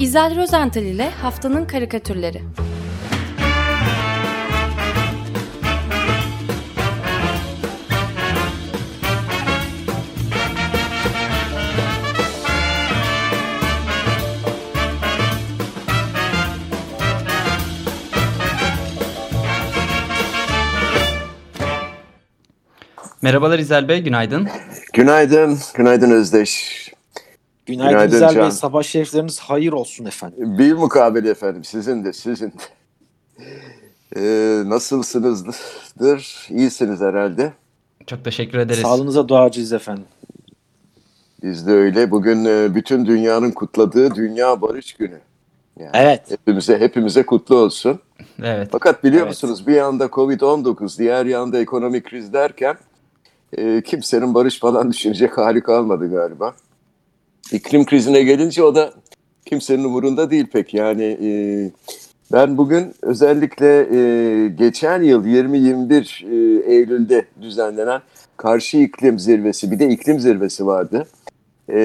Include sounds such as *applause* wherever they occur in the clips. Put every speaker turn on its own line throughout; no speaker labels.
İzel Rozental ile Haftanın Karikatürleri
Merhabalar İzel Bey, günaydın.
Günaydın, günaydın Özdeş.
Günaydın, Günaydın İzel Bey, sabah şerifleriniz hayır olsun efendim.
Bir mukabele efendim, sizin de, sizin de. Ee, nasılsınızdır? İyisiniz herhalde.
Çok teşekkür ederiz.
Sağlığınıza duacıyız efendim.
Biz de öyle. Bugün e, bütün dünyanın kutladığı Dünya Barış Günü.
Yani evet.
Hepimize hepimize kutlu olsun.
Evet.
Fakat biliyor evet. musunuz bir yanda Covid-19, diğer yanda ekonomik kriz derken e, kimsenin barış falan *laughs* düşünecek hali kalmadı galiba. İklim krizine gelince o da kimsenin umurunda değil pek. Yani e, ben bugün özellikle e, geçen yıl 20-21 e, Eylül'de düzenlenen Karşı iklim Zirvesi, bir de iklim zirvesi vardı. E,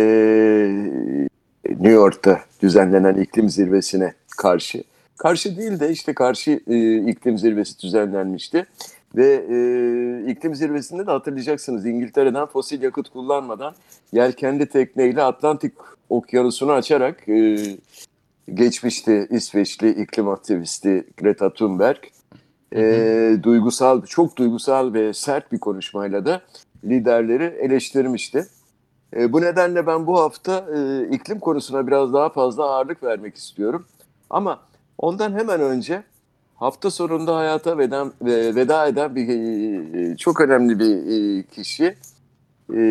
New York'ta düzenlenen iklim zirvesine karşı. Karşı değil de işte karşı e, iklim zirvesi düzenlenmişti. Ve e, iklim zirvesinde de hatırlayacaksınız İngiltere'den fosil yakıt kullanmadan yelkenli tekneyle Atlantik okyanusunu açarak e, geçmişti İsveçli iklim aktivisti Greta Thunberg. E, duygusal, çok duygusal ve sert bir konuşmayla da liderleri eleştirmişti. E, bu nedenle ben bu hafta e, iklim konusuna biraz daha fazla ağırlık vermek istiyorum. Ama ondan hemen önce hafta sonunda hayata veda, veda eden bir e, çok önemli bir e, kişi. E,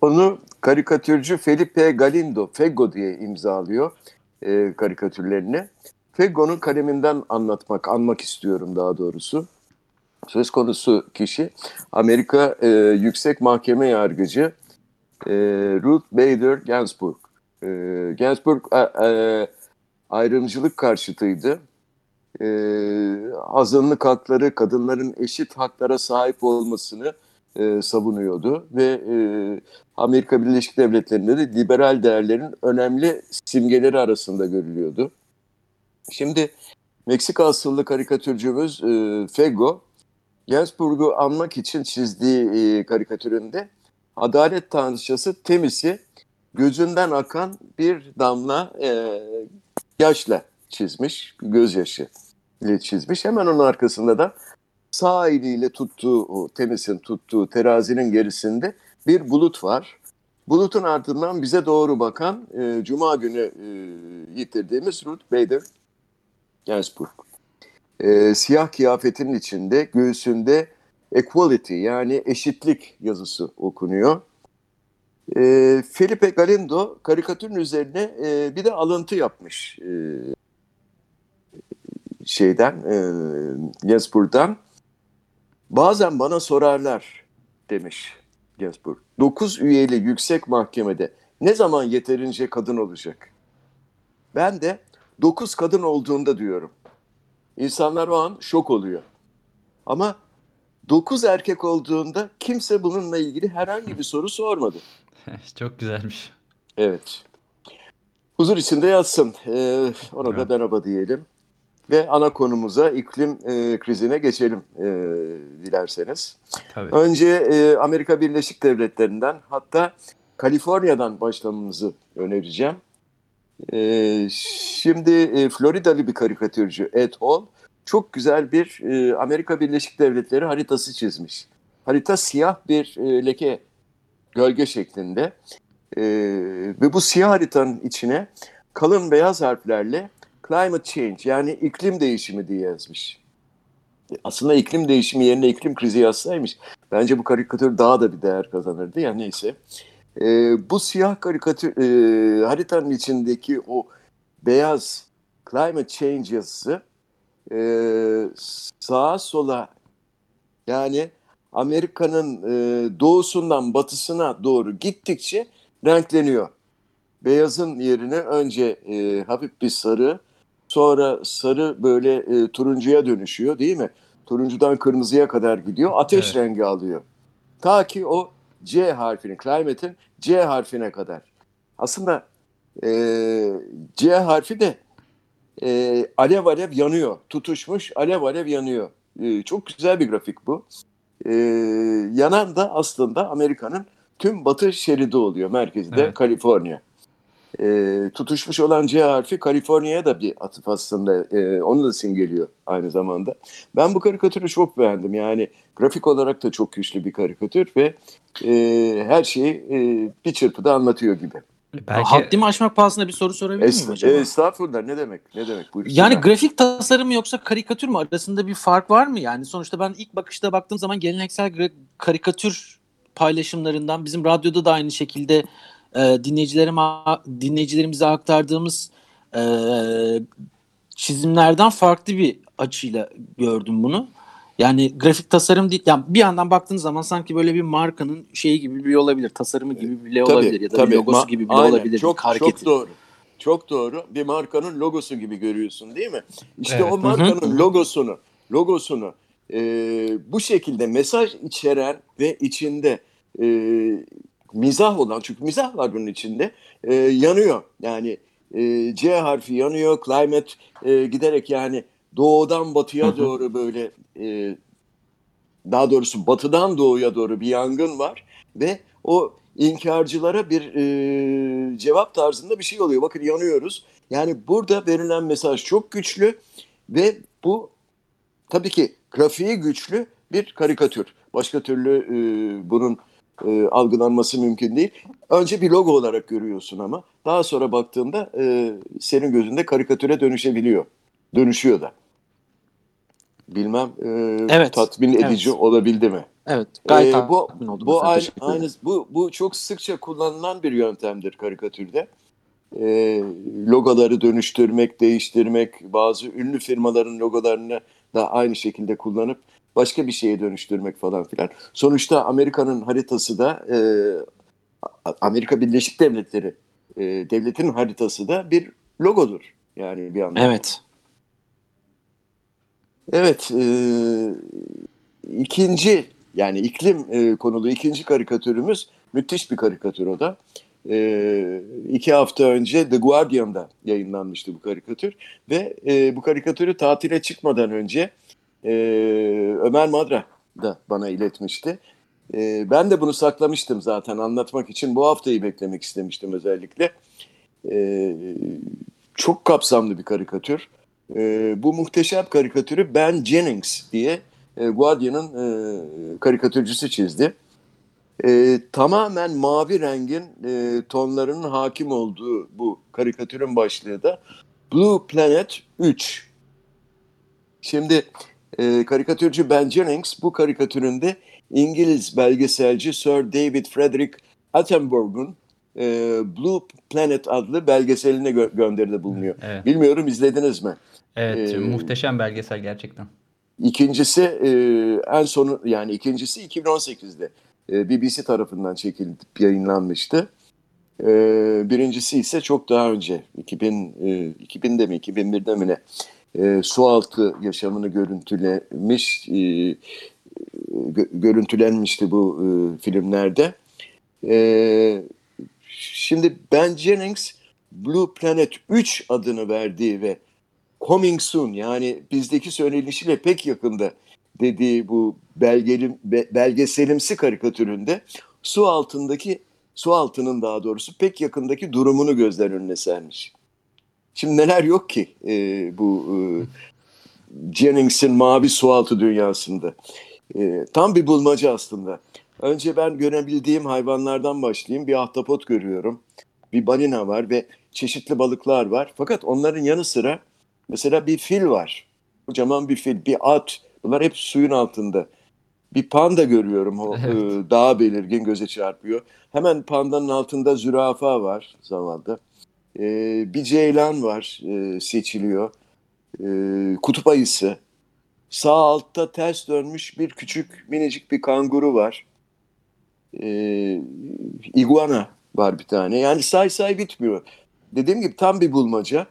onu karikatürcü Felipe Galindo, Fego diye imzalıyor karikatürlerini. Fego'nun kaleminden anlatmak, anmak istiyorum daha doğrusu. Söz konusu kişi Amerika Yüksek Mahkeme Yargıcı Ruth Bader Ginsburg. Ginsburg ayrımcılık karşıtıydı e, azınlık hakları, kadınların eşit haklara sahip olmasını e, savunuyordu ve e, Amerika Birleşik Devletleri'nde de liberal değerlerin önemli simgeleri arasında görülüyordu. Şimdi Meksika asıllı karikatürcümüz e, Fego, Gainsbourg'u anmak için çizdiği e, karikatüründe adalet tanrıçası Temis'i gözünden akan bir damla e, yaşla çizmiş, gözyaşı çizmiş. Hemen onun arkasında da sağ eliyle tuttuğu, o temisin tuttuğu terazinin gerisinde bir bulut var. Bulutun ardından bize doğru bakan e, Cuma günü e, yitirdiğimiz Ruth Bader Ginsburg. E, siyah kıyafetinin içinde, göğsünde equality yani eşitlik yazısı okunuyor. E, Felipe Galindo karikatürün üzerine e, bir de alıntı yapmış. E, şeyden e, Gainsbourg'dan bazen bana sorarlar demiş Gainsbourg. 9 üyeli yüksek mahkemede ne zaman yeterince kadın olacak? Ben de 9 kadın olduğunda diyorum. İnsanlar o an şok oluyor. Ama 9 erkek olduğunda kimse bununla ilgili herhangi bir soru sormadı. *laughs*
Çok güzelmiş.
Evet. Huzur içinde yatsın. Ee, ona evet. da merhaba diyelim. Ve ana konumuza iklim e, krizine geçelim e, dilerseniz. Tabii. Önce e, Amerika Birleşik Devletleri'nden hatta Kaliforniya'dan başlamamızı önereceğim. E, şimdi e, Floridalı bir karikatürcü Ed Hall çok güzel bir e, Amerika Birleşik Devletleri haritası çizmiş. Harita siyah bir e, leke gölge şeklinde e, ve bu siyah haritanın içine kalın beyaz harflerle climate change yani iklim değişimi diye yazmış. Aslında iklim değişimi yerine iklim krizi yazsaymış bence bu karikatür daha da bir değer kazanırdı ya neyse. E, bu siyah karikatür e, haritanın içindeki o beyaz climate change yazısı e, sağa sola yani Amerika'nın e, doğusundan batısına doğru gittikçe renkleniyor. Beyazın yerine önce e, hafif bir sarı, Sonra sarı böyle e, turuncuya dönüşüyor değil mi? Turuncudan kırmızıya kadar gidiyor. Ateş evet. rengi alıyor. Ta ki o C harfinin, climate'in C harfine kadar. Aslında E, C harfi de e, alev alev yanıyor. Tutuşmuş alev alev yanıyor. E, çok güzel bir grafik bu. E, yanan da aslında Amerika'nın tüm batı şeridi oluyor. Merkezi de evet. Kaliforniya. E, tutuşmuş olan C harfi Kaliforniya'ya da bir atıf aslında. E, onu da simgeliyor aynı zamanda. Ben bu karikatürü çok beğendim. Yani grafik olarak da çok güçlü bir karikatür ve e, her şeyi e, bir çırpıda anlatıyor gibi.
Belki... Haddimi aşmak pahasına bir soru sorabilir miyim acaba?
Estağfurullah ne demek ne demek?
Buyursun yani grafik tasarım mı yoksa karikatür mü arasında bir fark var mı? Yani sonuçta ben ilk bakışta baktığım zaman geleneksel karikatür paylaşımlarından bizim radyoda da aynı şekilde e, dinleyicilerime dinleyicilerimize aktardığımız e, çizimlerden farklı bir açıyla gördüm bunu. Yani grafik tasarım değil. Yani bir yandan baktığın zaman sanki böyle bir markanın şeyi gibi bile olabilir. Tasarımı gibi bile tabii, olabilir ya da tabii. bir logosu Ma- gibi bile aynen. olabilir.
Çok, çok doğru. Çok doğru. Bir markanın logosu gibi görüyorsun değil mi? İşte evet. o markanın Hı-hı. logosunu logosunu e, bu şekilde mesaj içeren ve içinde e, mizah olan çünkü mizah var bunun içinde e, yanıyor. Yani e, C harfi yanıyor. Climate e, giderek yani doğudan batıya doğru böyle e, daha doğrusu batıdan doğuya doğru bir yangın var ve o inkarcılara bir e, cevap tarzında bir şey oluyor. Bakın yanıyoruz. Yani burada verilen mesaj çok güçlü ve bu tabii ki grafiği güçlü bir karikatür. Başka türlü e, bunun e, algılanması mümkün değil. Önce bir logo olarak görüyorsun ama daha sonra baktığında e, senin gözünde karikatüre dönüşebiliyor. Dönüşüyor da. Bilmem e, evet. tatmin edici evet. olabildi mi?
Evet, gayet ee,
bu bu aynı, aynı bu bu çok sıkça kullanılan bir yöntemdir karikatürde. E, logoları dönüştürmek, değiştirmek, bazı ünlü firmaların logolarını da aynı şekilde kullanıp başka bir şeye dönüştürmek falan filan. Sonuçta Amerika'nın haritası da e, Amerika Birleşik Devletleri e, devletin haritası da bir logodur. Yani bir anlamda.
Evet.
Evet. E, ikinci yani iklim e, konulu ikinci karikatürümüz müthiş bir karikatür o da. E, iki hafta önce The Guardian'da yayınlanmıştı bu karikatür ve e, bu karikatürü tatile çıkmadan önce e, Ömer Madra da bana iletmişti. E, ben de bunu saklamıştım zaten anlatmak için bu haftayı beklemek istemiştim özellikle. E, çok kapsamlı bir karikatür. E, bu muhteşem karikatürü Ben Jennings diye e, Guardian'ın e, karikatürcüsü çizdi. E, tamamen mavi rengin e, tonlarının hakim olduğu bu karikatürün başlığı da Blue Planet 3. Şimdi e, karikatürcü Ben Jennings bu karikatüründe İngiliz belgeselci Sir David Frederick Attenborough'un e, Blue Planet adlı belgeseline gö- gönderide bulunuyor. Evet. Bilmiyorum izlediniz mi?
Evet, ee, muhteşem belgesel gerçekten.
İkincisi e, en sonu yani ikincisi 2018'de e, BBC tarafından çekilip yayınlanmıştı. E, birincisi ise çok daha önce 2000 e, 2000'de mi 2001'de mi ne e, sualtı yaşamını görüntülemiş e, gö, görüntülenmişti bu e, filmlerde. E, şimdi Ben Jennings Blue Planet 3 adını verdiği ve coming soon yani bizdeki söylenişiyle pek yakında dediği bu belgelim, belgeselimsi karikatüründe su altındaki su altının daha doğrusu pek yakındaki durumunu gözler önüne sermiş. Şimdi neler yok ki e, bu e, Jennings'in mavi sualtı dünyasında. E, tam bir bulmaca aslında. Önce ben görebildiğim hayvanlardan başlayayım. Bir ahtapot görüyorum. Bir balina var ve çeşitli balıklar var. Fakat onların yanı sıra mesela bir fil var. Kocaman bir fil, bir at. Bunlar hep suyun altında. Bir panda görüyorum. O evet. e, daha belirgin göze çarpıyor. Hemen pandanın altında zürafa var zavallı. E, bir ceylan var e, seçiliyor. E, kutup ayısı. Sağ altta ters dönmüş bir küçük minicik bir kanguru var. E, iguana var bir tane. Yani say say bitmiyor. Dediğim gibi tam bir bulmaca.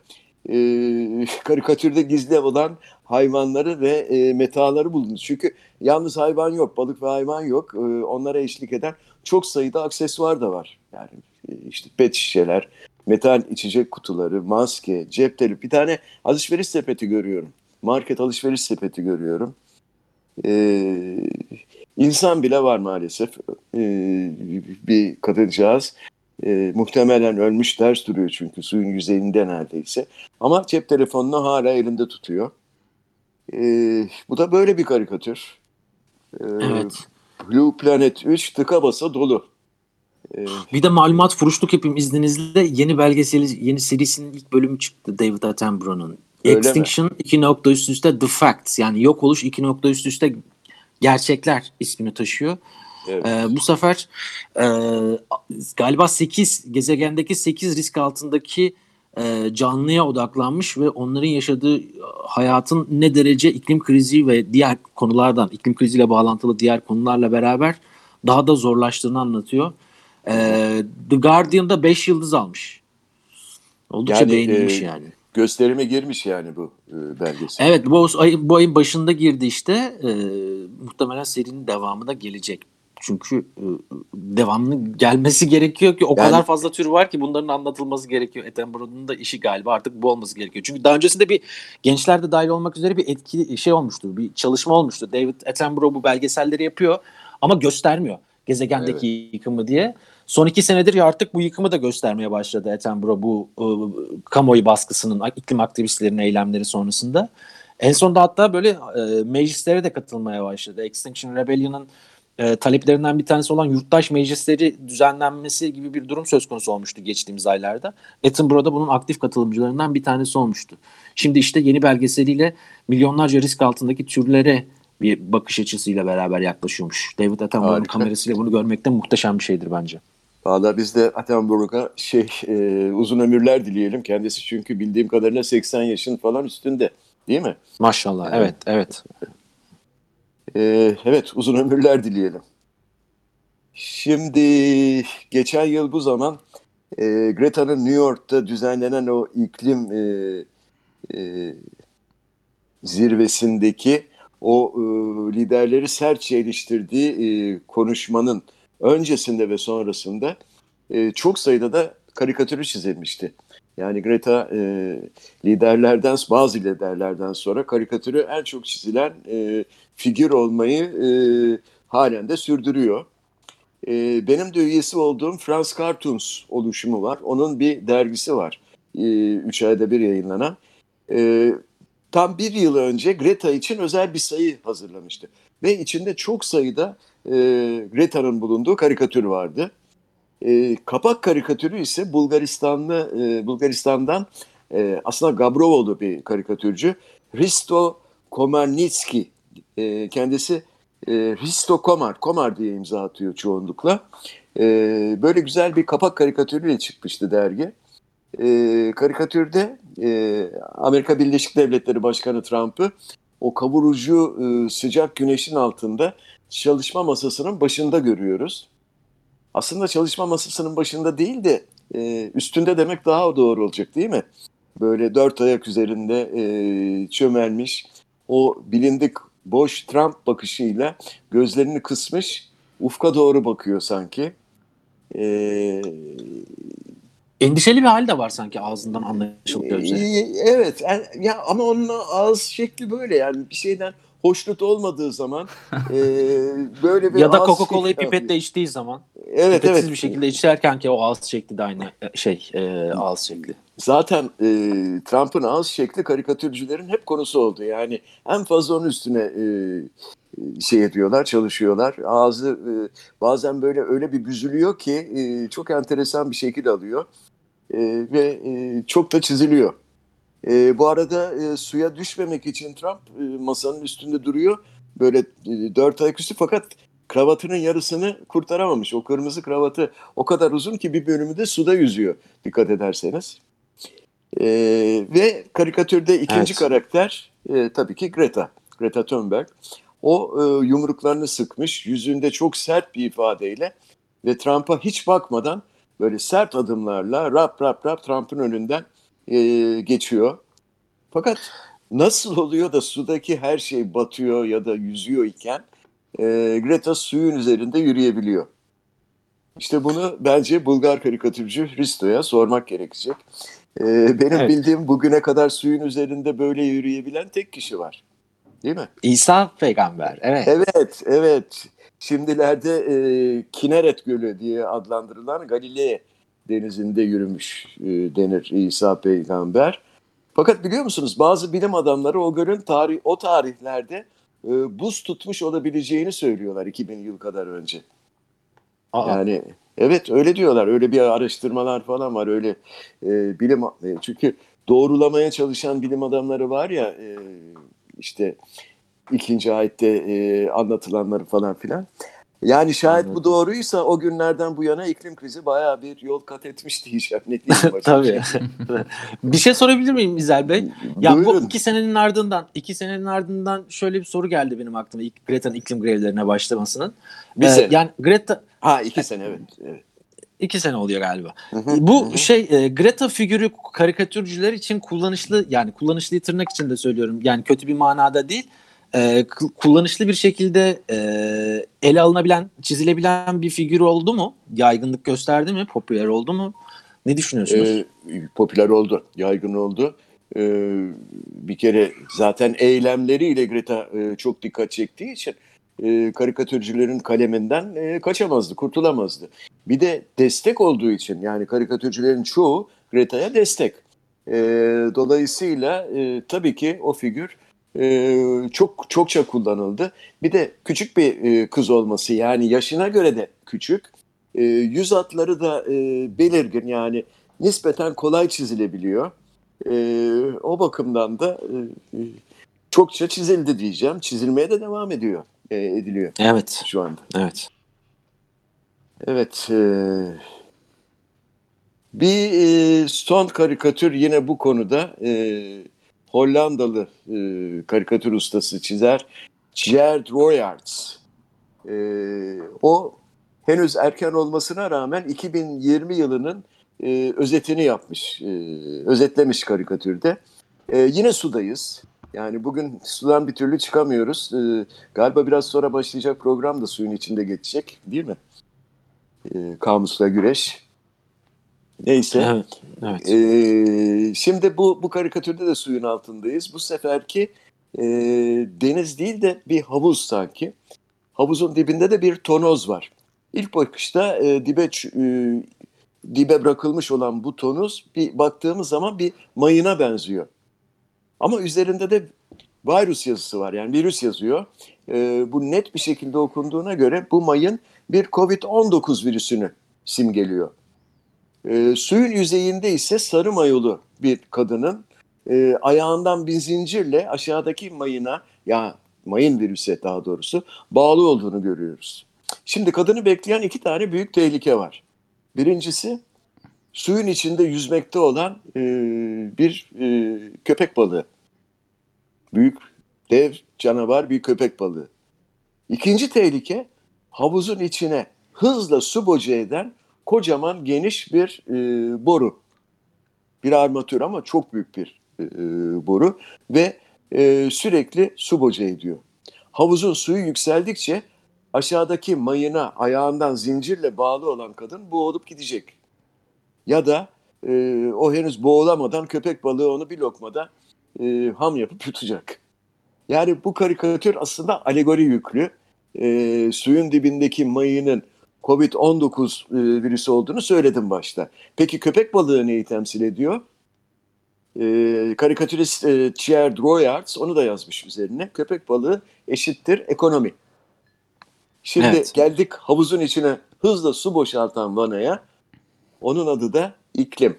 E, *laughs* karikatürde gizli olan hayvanları ve e, metaları buldunuz. Çünkü yalnız hayvan yok, balık ve hayvan yok. E, onlara eşlik eden çok sayıda aksesuar da var. Yani e, işte pet şişeler, metal içecek kutuları, maske, cep telefonu, bir tane alışveriş sepeti görüyorum. Market alışveriş sepeti görüyorum. Ee, insan bile var maalesef. Ee, bir kadıncağız. Ee, muhtemelen ölmüş ters duruyor çünkü suyun yüzeyinde neredeyse. Ama cep telefonunu hala elinde tutuyor. Ee, bu da böyle bir karikatür. Ee,
Evet.
Blue Planet 3 tıka basa dolu. Ee,
Bir de malumat furuşluk yapayım izninizle. Yeni belgeseli, yeni serisinin ilk bölümü çıktı David Attenborough'un. Extinction 2 nokta üst üste The Facts yani yok oluş 2 nokta üst üste gerçekler ismini taşıyor.
evet.
Ee, bu sefer e, galiba 8 gezegendeki 8 risk altındaki e, canlıya odaklanmış ve onların yaşadığı e, hayatın ne derece iklim krizi ve diğer konulardan iklim kriziyle bağlantılı diğer konularla beraber daha da zorlaştığını anlatıyor. Ee, The Guardian'da 5 yıldız almış. Oldukça
Yani,
beğenilmiş
e,
yani.
Gösterime girmiş yani bu e, belgesel.
Evet bu ayın, bu ayın başında girdi işte. Ee, muhtemelen serinin devamı da gelecek. Çünkü e, devamlı gelmesi gerekiyor ki o
Yani-
kadar fazla tür var ki bunların anlatılması gerekiyor. Attenborough'un da işi galiba artık bu olması gerekiyor. Çünkü daha öncesinde bir gençler de dahil olmak üzere bir etkili şey olmuştu. Bir çalışma olmuştu. David Attenborough bu belgeselleri yapıyor ama göstermiyor gezegendeki yıkımı diye. Son iki senedir ya artık bu yıkımı da göstermeye başladı Attenborough bu e, kamuoyu baskısının, iklim aktivistlerinin eylemleri sonrasında. En sonunda hatta böyle e, meclislere de katılmaya başladı. Extinction Rebellion'ın e, taleplerinden bir tanesi olan yurttaş meclisleri düzenlenmesi gibi bir durum söz konusu olmuştu geçtiğimiz aylarda. Attenborough da bunun aktif katılımcılarından bir tanesi olmuştu. Şimdi işte yeni belgeseliyle milyonlarca risk altındaki türlere bir bakış açısıyla beraber yaklaşıyormuş. David Attenborough'un kamerasıyla bunu görmek de muhteşem bir şeydir bence.
Valla biz de Attenborough'a şey e, uzun ömürler dileyelim. Kendisi çünkü bildiğim kadarıyla 80 yaşın falan üstünde. Değil mi?
Maşallah. Evet, evet.
E, evet uzun ömürler dileyelim. Şimdi geçen yıl bu zaman e, Greta'nın New York'ta düzenlenen o iklim e, e, zirvesindeki o e, liderleri sertçe eleştirdiği e, konuşmanın öncesinde ve sonrasında e, çok sayıda da karikatürü çizilmişti. Yani Greta e, liderlerden bazı liderlerden sonra karikatürü en çok çizilen e, figür olmayı e, halen de sürdürüyor. E, benim de üyesi olduğum France Cartoons oluşumu var. Onun bir dergisi var. E, üç ayda bir yayınlanan. E, tam bir yıl önce Greta için özel bir sayı hazırlamıştı. Ve içinde çok sayıda e, Greta'nın bulunduğu karikatür vardı. E, kapak karikatürü ise Bulgaristanlı e, Bulgaristan'dan e, aslında Gabrovoğlu bir karikatürcü. Risto Komarnitski e, kendisi e, Risto Komar, Komar diye imza atıyor çoğunlukla. E, böyle güzel bir kapak karikatürüyle çıkmıştı dergi. E, karikatürde e, Amerika Birleşik Devletleri Başkanı Trump'ı o kavurucu e, sıcak güneşin altında çalışma masasının başında görüyoruz. Aslında çalışma masasının başında değil de e, üstünde demek daha doğru olacak değil mi? Böyle dört ayak üzerinde e, çömelmiş o bilindik boş Trump bakışıyla gözlerini kısmış ufka doğru bakıyor sanki. E,
Endişeli bir hal de var sanki ağzından anlaşıldığı üzere.
e, evet e, ya ama onun ağız şekli böyle yani bir şeyden hoşnut olmadığı zaman e, böyle bir
Ya da Coca-Cola'yı pipetle içtiği zaman
Evet
pipetsiz
evet.
bir şekilde içerken ki o ağız şekli de aynı e, şey e, ağız şekli.
Zaten e, Trump'ın ağız şekli karikatürcülerin hep konusu oldu. Yani en fazla onun üstüne e, şey ediyorlar, çalışıyorlar. Ağzı e, bazen böyle öyle bir büzülüyor ki e, çok enteresan bir şekil alıyor. E, ve e, çok da çiziliyor. E, bu arada e, suya düşmemek için Trump e, masanın üstünde duruyor. Böyle e, dört ayak üstü fakat kravatının yarısını kurtaramamış. O kırmızı kravatı o kadar uzun ki bir bölümü de suda yüzüyor dikkat ederseniz. E, ve karikatürde ikinci
Evet.
karakter e, tabii ki Greta. Greta Thunberg. O e, yumruklarını sıkmış, yüzünde çok sert bir ifadeyle ve Trump'a hiç bakmadan böyle sert adımlarla rap rap rap Trump'ın önünden e, geçiyor. Fakat nasıl oluyor da sudaki her şey batıyor ya da yüzüyor iken e, Greta suyun üzerinde yürüyebiliyor. İşte bunu bence Bulgar karikatürcü Hristo'ya sormak gerekecek. Ee, benim
Evet.
bildiğim bugüne kadar suyun üzerinde böyle yürüyebilen tek kişi var. Değil mi?
İsa peygamber. Evet.
Evet, evet. Şimdilerde e, Kineret Gölü diye adlandırılan Galilea denizinde yürümüş e, denir İsa peygamber. Fakat biliyor musunuz bazı bilim adamları o gölün tarih o tarihlerde e, buz tutmuş olabileceğini söylüyorlar 2000 yıl kadar önce.
Aa,
Yani evet öyle diyorlar. Öyle bir araştırmalar falan var. Öyle e, bilim e, çünkü doğrulamaya çalışan bilim adamları var ya e, işte ikinci ayette e, anlatılanları falan filan. Yani şayet bu doğruysa o günlerden bu yana iklim krizi bayağı bir yol kat etmiş diyeceğim. Ne diyeyim *laughs*
Tabii.
şey. *laughs*
bir şey sorabilir miyim İzel Bey? Ya bu
Buyurun.
iki senenin ardından, iki senenin ardından şöyle bir soru geldi benim aklıma Greta'nın iklim grevlerine başlamasının.
Bir
Ee,
sene.
yani Greta
Ha iki sene evet. evet.
iki sene oluyor galiba.
Hı hı,
Bu
hı.
şey e, Greta figürü karikatürcüler için kullanışlı yani kullanışlı tırnak içinde söylüyorum. Yani kötü bir manada değil. E, kullanışlı bir şekilde e, ele alınabilen, çizilebilen bir figür oldu mu? Yaygınlık gösterdi mi? Popüler oldu mu? Ne düşünüyorsunuz?
Ee, popüler oldu, yaygın oldu. Ee, bir kere zaten eylemleriyle Greta e, çok dikkat çektiği için e, karikatürcülerin kaleminden e, kaçamazdı, kurtulamazdı. Bir de destek olduğu için yani karikatürcülerin çoğu Greta'ya destek. E, dolayısıyla e, tabii ki o figür e, çok çokça kullanıldı. Bir de küçük bir e, kız olması yani yaşına göre de küçük. E, yüz hatları da e, belirgin yani nispeten kolay çizilebiliyor. E, o bakımdan da e, e, çokça çizildi diyeceğim. Çizilmeye de devam ediyor, e, ediliyor
evet,
şu anda.
evet.
Evet. e, bir e, son karikatür yine bu konuda e, Hollandalı e, karikatür ustası çizer Gerd Royaerts. E, o henüz erken olmasına rağmen 2020 yılının e, özetini yapmış, e, özetlemiş karikatürde. E, yine sudayız. Yani bugün sudan bir türlü çıkamıyoruz. E, galiba biraz sonra başlayacak program da suyun içinde geçecek değil mi? E, kamusla güreş. Neyse.
Evet, evet.
Ee, şimdi bu bu karikatürde de suyun altındayız. Bu seferki e, deniz değil de bir havuz sanki. Havuzun dibinde de bir tonoz var. İlk bakışta e, dibe e, dibe bırakılmış olan bu tonoz bir baktığımız zaman bir mayına benziyor. Ama üzerinde de virüs yazısı var yani virüs yazıyor. E, bu net bir şekilde okunduğuna göre bu mayın bir COVID-19 virüsünü simgeliyor. E, suyun yüzeyinde ise sarı mayolu bir kadının e, ayağından bir zincirle aşağıdaki mayına ya mayın virüse daha doğrusu bağlı olduğunu görüyoruz. Şimdi kadını bekleyen iki tane büyük tehlike var. Birincisi suyun içinde yüzmekte olan e, bir e, köpek balığı. Büyük dev canavar bir köpek balığı. İkinci tehlike havuzun içine hızla su boca eden kocaman geniş bir e, boru. Bir armatür ama çok büyük bir e, boru ve e, sürekli su boca ediyor. Havuzun suyu yükseldikçe aşağıdaki mayına ayağından zincirle bağlı olan kadın boğulup gidecek. Ya da e, o henüz boğulamadan köpek balığı onu bir lokmada e, ham yapıp yutacak. Yani bu karikatür aslında alegori yüklü. E, suyun dibindeki mayının Covid-19 e, virüsü olduğunu söyledim başta. Peki köpek balığı neyi temsil ediyor? E, karikatürist e, Thierry Royards onu da yazmış üzerine. Köpek balığı eşittir ekonomi. Şimdi
Evet.
geldik havuzun içine hızla su boşaltan vanaya. Onun adı da iklim.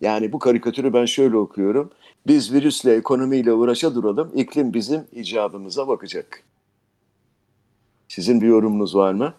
Yani bu karikatürü ben şöyle okuyorum. Biz virüsle, ekonomiyle uğraşa duralım. İklim bizim icabımıza bakacak. Sizin bir yorumunuz var mı?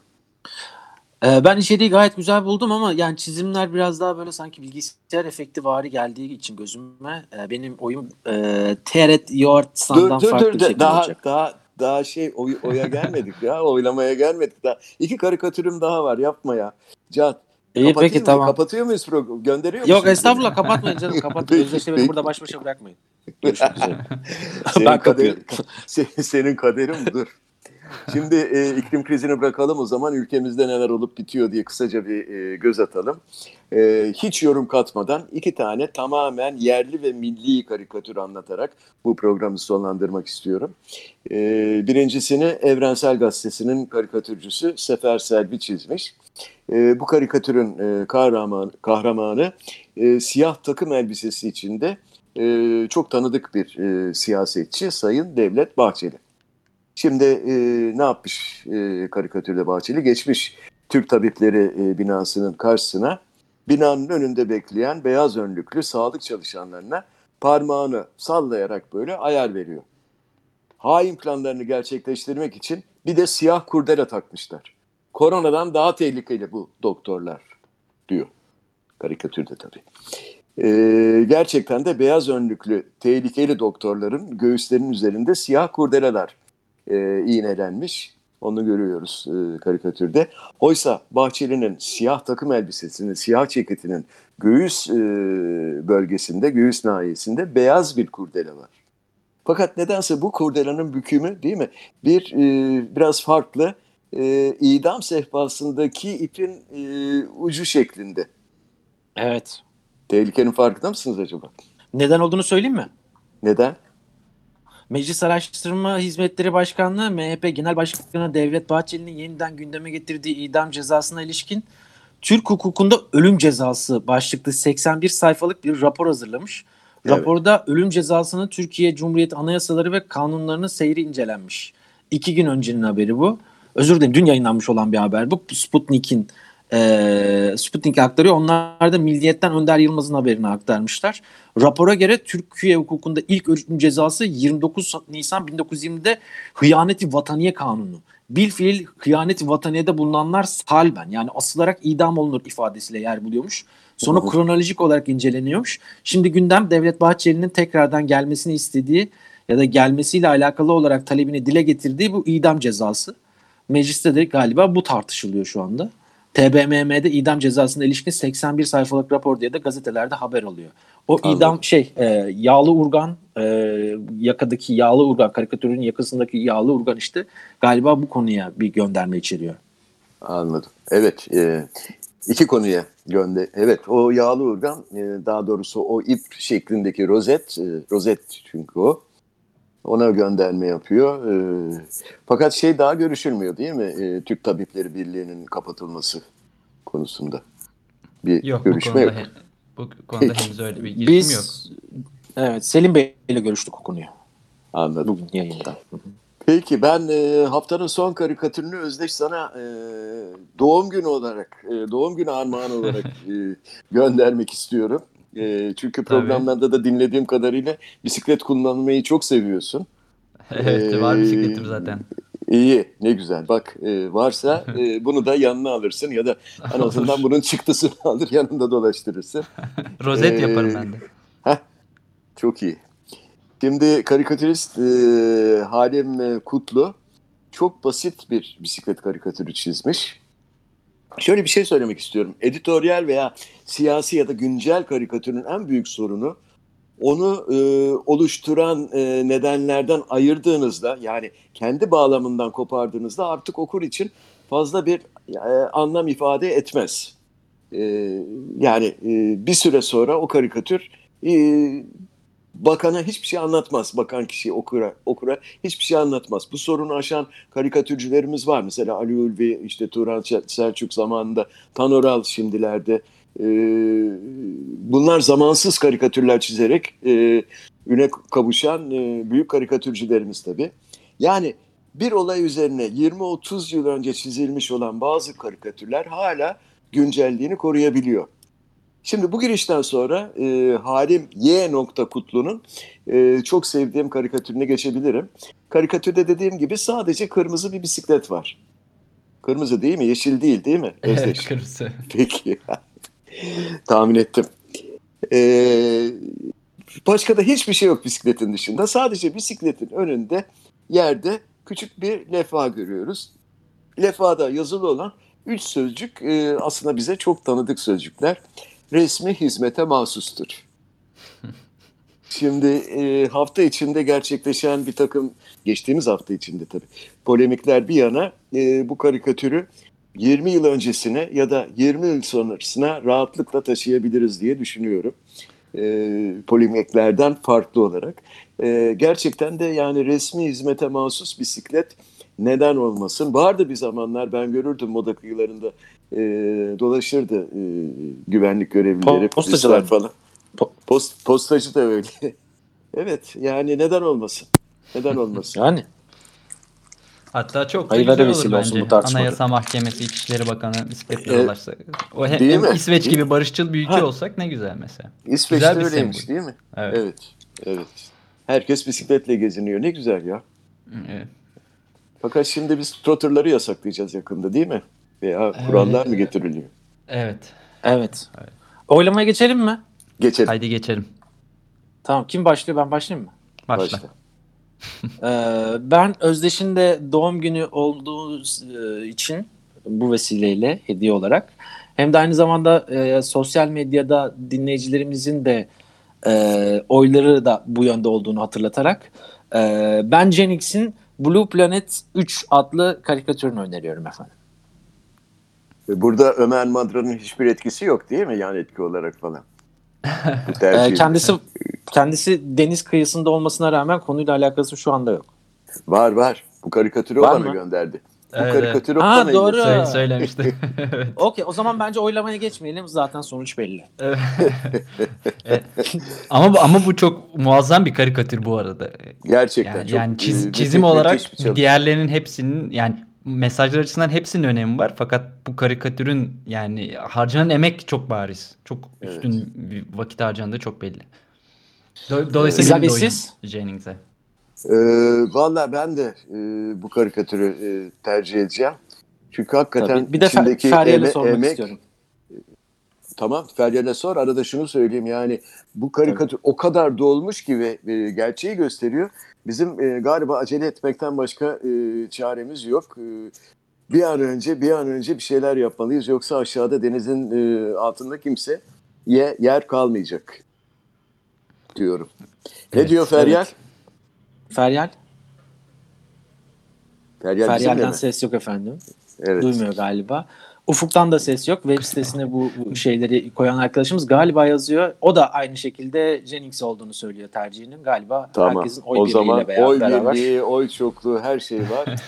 Ee, ben içeriği gayet güzel buldum ama yani çizimler biraz daha böyle sanki bilgisayar efekti vari geldiği için gözüme e, benim oyum e, Teret
Dur
Yoğurtsan'dan
dur
farklı
dur
bir şekilde
daha
olacak.
daha daha şey oy, oya gelmedik ya oylamaya gelmedik daha. İki karikatürüm daha var yapma ya. Can.
İyi
kapatayım
peki
mı?
tamam.
Kapatıyor muyuz programı? Gönderiyor
Yok
musun?
estağfurullah kapatmayın canım kapatmayın. *laughs*
Peki,
Özdeşle beni burada baş başa bırakmayın. *laughs* Görüşmek üzere.
Senin
Ben
kaderin,
kapıyorum. *laughs*
se- senin kaderin dur. Şimdi e, iklim krizini bırakalım o zaman ülkemizde neler olup bitiyor diye kısaca bir e, göz atalım. E, hiç yorum katmadan iki tane tamamen yerli ve milli karikatür anlatarak bu programı sonlandırmak istiyorum. E, birincisini Evrensel Gazetesi'nin karikatürcüsü Sefer Selvi çizmiş. E, bu karikatürün e, kahraman, kahramanı e, siyah takım elbisesi içinde e, çok tanıdık bir e, siyasetçi Sayın Devlet Bahçeli. Şimdi e, ne yapmış e, karikatürde Bahçeli? Geçmiş Türk Tabipleri e, binasının karşısına binanın önünde bekleyen beyaz önlüklü sağlık çalışanlarına parmağını sallayarak böyle ayar veriyor. Hain planlarını gerçekleştirmek için bir de siyah kurdele takmışlar. Koronadan daha tehlikeli bu doktorlar diyor. Karikatürde tabii. Ee, gerçekten de beyaz önlüklü tehlikeli doktorların göğüslerinin üzerinde siyah kurdeleler e, iğnelenmiş. Onu görüyoruz e, karikatürde. Oysa Bahçeli'nin siyah takım elbisesinin, siyah ceketinin göğüs e, bölgesinde, göğüs nahiyesinde beyaz bir kurdele var. Fakat nedense bu kurdelanın bükümü değil mi? Bir e, biraz farklı e, idam sehpasındaki ipin e, ucu şeklinde.
Evet.
Tehlikenin farkında mısınız acaba?
Neden olduğunu söyleyeyim mi?
Neden?
Meclis Araştırma Hizmetleri Başkanlığı MHP Genel Başkanı Devlet Bahçeli'nin yeniden gündeme getirdiği idam cezasına ilişkin Türk hukukunda ölüm cezası başlıklı 81 sayfalık bir rapor hazırlamış.
Evet.
Raporda ölüm cezasının Türkiye Cumhuriyeti anayasaları ve kanunlarının seyri incelenmiş. İki gün öncenin haberi bu. Özür dilerim dün yayınlanmış olan bir haber bu. Sputnik'in e, Sputnik aktarıyor. Onlar da Milliyet'ten Önder Yılmaz'ın haberini aktarmışlar. Rapora göre Türkiye hukukunda ilk ölüm cezası 29 Nisan 1920'de hıyaneti vataniye kanunu. Bilfiil hıyaneti vataniyede bulunanlar salben yani asılarak idam olunur ifadesiyle yer buluyormuş. Sonra
Hı hı.
kronolojik olarak inceleniyormuş. Şimdi gündem Devlet Bahçeli'nin tekrardan gelmesini istediği ya da gelmesiyle alakalı olarak talebini dile getirdiği bu idam cezası. Mecliste de galiba bu tartışılıyor şu anda. TBMM'de idam cezasına ilişkin 81 sayfalık rapor diye de gazetelerde haber oluyor. O
Anladım.
idam şey e, yağlı urgan e, yakadaki yağlı urgan karikatürün yakasındaki yağlı urgan işte galiba bu konuya bir gönderme içeriyor.
Anladım. Evet. E, iki konuya gönder. Evet o yağlı urgan e, daha doğrusu o ip şeklindeki rozet. E, rozet çünkü o. Ona gönderme yapıyor. E, fakat şey daha görüşülmüyor değil mi? E, Türk Tabipleri Birliği'nin kapatılması konusunda. Bir
Yok bu
görüşme
konuda,
yok.
he- bu konuda henüz öyle bir girişim
Biz
yok.
evet Selim Bey ile görüştük o konuyu
Anladım.
bugün yayında.
Peki ben e, haftanın son karikatürünü Özdeş sana e, doğum günü olarak, e, doğum günü armağanı olarak *laughs* e, göndermek istiyorum. E, çünkü
Tabii.
programlarda da dinlediğim kadarıyla bisiklet kullanmayı çok seviyorsun. *laughs*
evet var
Ee,
bisikletim zaten.
İyi, ne güzel. Bak e, varsa *laughs* e, bunu da yanına alırsın ya da en *laughs* azından bunun çıktısını alır yanında dolaştırırsın.
Rozet
Ee,
yaparım ben de.
Heh, çok iyi. Şimdi karikatürist e, Halim Kutlu çok basit bir bisiklet karikatürü çizmiş. Şöyle bir şey söylemek istiyorum. Editoryal veya siyasi ya da güncel karikatürün en büyük sorunu onu e, oluşturan e, nedenlerden ayırdığınızda yani kendi bağlamından kopardığınızda artık okur için fazla bir e, anlam ifade etmez. E, yani e, bir süre sonra o karikatür e, bakana hiçbir şey anlatmaz. Bakan kişi okura, okura hiçbir şey anlatmaz. Bu sorunu aşan karikatürcülerimiz var. Mesela Ali Ulvi, işte Turan Selçuk zamanında, Tanoral şimdilerde. E, bunlar zamansız karikatürler çizerek e, üne kavuşan e, büyük karikatürcülerimiz tabii. Yani bir olay üzerine 20-30 yıl önce çizilmiş olan bazı karikatürler hala güncelliğini koruyabiliyor. Şimdi bu girişten sonra e, Halim Y. Kutlu'nun e, çok sevdiğim karikatürüne geçebilirim. Karikatürde dediğim gibi sadece kırmızı bir bisiklet var. Kırmızı değil mi? Yeşil değil değil mi?
Evet
Özdeş.
kırmızı. *laughs*
Peki. *laughs* Tahmin ettim. Ee, başka da hiçbir şey yok bisikletin dışında. Sadece bisikletin önünde yerde küçük bir levha görüyoruz. Levhada yazılı olan üç sözcük e, aslında bize çok tanıdık sözcükler. Resmi hizmete mahsustur. *laughs* Şimdi e, hafta içinde gerçekleşen bir takım, geçtiğimiz hafta içinde tabii, polemikler bir yana e, bu karikatürü 20 yıl öncesine ya da 20 yıl sonrasına rahatlıkla taşıyabiliriz diye düşünüyorum. E, polemiklerden farklı olarak. E, gerçekten de yani resmi hizmete mahsus bisiklet neden olmasın? Vardı bir zamanlar ben görürdüm moda kıyılarında e, dolaşırdı e, güvenlik görevlileri,
Postacılar
falan. Post, postacı da öyle. *laughs* evet yani neden olmasın? Neden olmasın?
Yani.
Hatta çok da güzel olur bence.
bu.
Anayasa Mahkemesi, İçişleri Bakanı bisikletle dolaşsa. O hem,
Değil
hem
mi?
İsveç
Değil
gibi barışçıl bir ülke
Ha.
olsak ne güzel mesela.
İsveç'te
Güzel bir
öyleymiş
sembol.
değil mi?
Evet.
Evet. Evet. Herkes bisikletle geziniyor. Ne güzel ya.
Evet.
Fakat şimdi biz trotterları yasaklayacağız yakında değil mi? Veya kurallar mı getiriliyor?
Evet.
Evet. Oylamaya geçelim mi?
Geçelim.
Haydi geçelim.
Tamam kim başlıyor ben başlayayım mı?
Başla.
Başla.
Ee, ben Özdeş'in de doğum günü olduğu e, için bu vesileyle hediye olarak hem de aynı zamanda e, sosyal medyada dinleyicilerimizin de e, oyları da bu yönde olduğunu hatırlatarak e, ben Genix'in Blue Planet 3 adlı karikatürünü öneriyorum efendim.
Ve Burada Ömer Madra'nın hiçbir etkisi yok değil mi? Yani etki olarak falan. *laughs*
E, kendisi kendisi deniz kıyısında olmasına rağmen konuyla alakası şu anda yok.
Var var. Bu karikatürü
Var
bana
mı?
gönderdi. Bu
Evet,
karikatürü
Ha,
bana
doğru.
Söyle, söylemişti. *laughs* evet.
Okey o zaman bence oylamaya geçmeyelim zaten sonuç belli.
Evet. *laughs* Evet. ama bu, ama bu çok muazzam bir karikatür bu arada.
Gerçekten
Yani,
çok
yani çiz-
e,
çizim
müthiş
olarak diğerlerinin hepsinin yani mesajlar açısından hepsinin önemi var fakat bu karikatürün yani harcanan emek çok bariz. Çok üstün bir vakit harcandığı çok belli. Do- Dolayısıyla oyum
siz?
Jennings'e.
Ee, Valla ben de e, bu karikatürü e, tercih edeceğim. Çünkü hakikaten
Tabii. Bir de
içindeki
Feryal'e
eme-
sormak
emek...
istiyorum.
Tamam Feryal'e sor. Arada şunu söyleyeyim yani bu karikatür o kadar dolmuş ki ve e, gerçeği gösteriyor. Bizim e, galiba acele etmekten başka e, çaremiz yok. E, bir an önce bir an önce bir şeyler yapmalıyız. Yoksa aşağıda denizin e, altında kimse ye, yer kalmayacak diyorum. Ne
Evet,
diyor Feryal?
Feryal?
Feryal bizimle
Feryal'den ses yok efendim.
Evet.
Duymuyor galiba. Ufuk'tan da ses yok. Web sitesine bu bu şeyleri koyan arkadaşımız galiba yazıyor. O da aynı şekilde Jennings olduğunu söylüyor tercihinin. Galiba
Tamam.
herkesin oy
o zaman
beraber.
oy birliği, oy çokluğu her şey var. *laughs*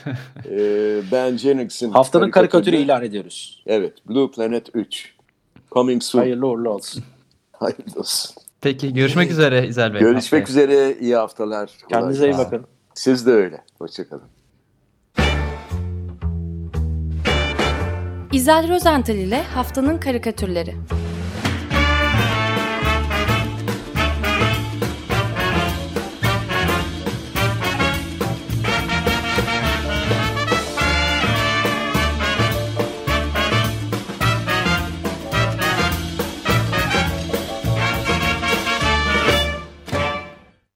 ee, ben Jennings'in
Haftanın karikatürü ilan ediyoruz.
Evet. Blue Planet 3. Coming soon.
Hayırlı uğurlu olsun. *laughs*
Hayırlı olsun.
Peki görüşmek üzere İzel Bey.
Görüşmek
Haftaya.
üzere. iyi haftalar. Kolay
Kendinize iyi bakın.
Siz de öyle. Hoşçakalın.
İzel Rozental ile Haftanın Karikatürleri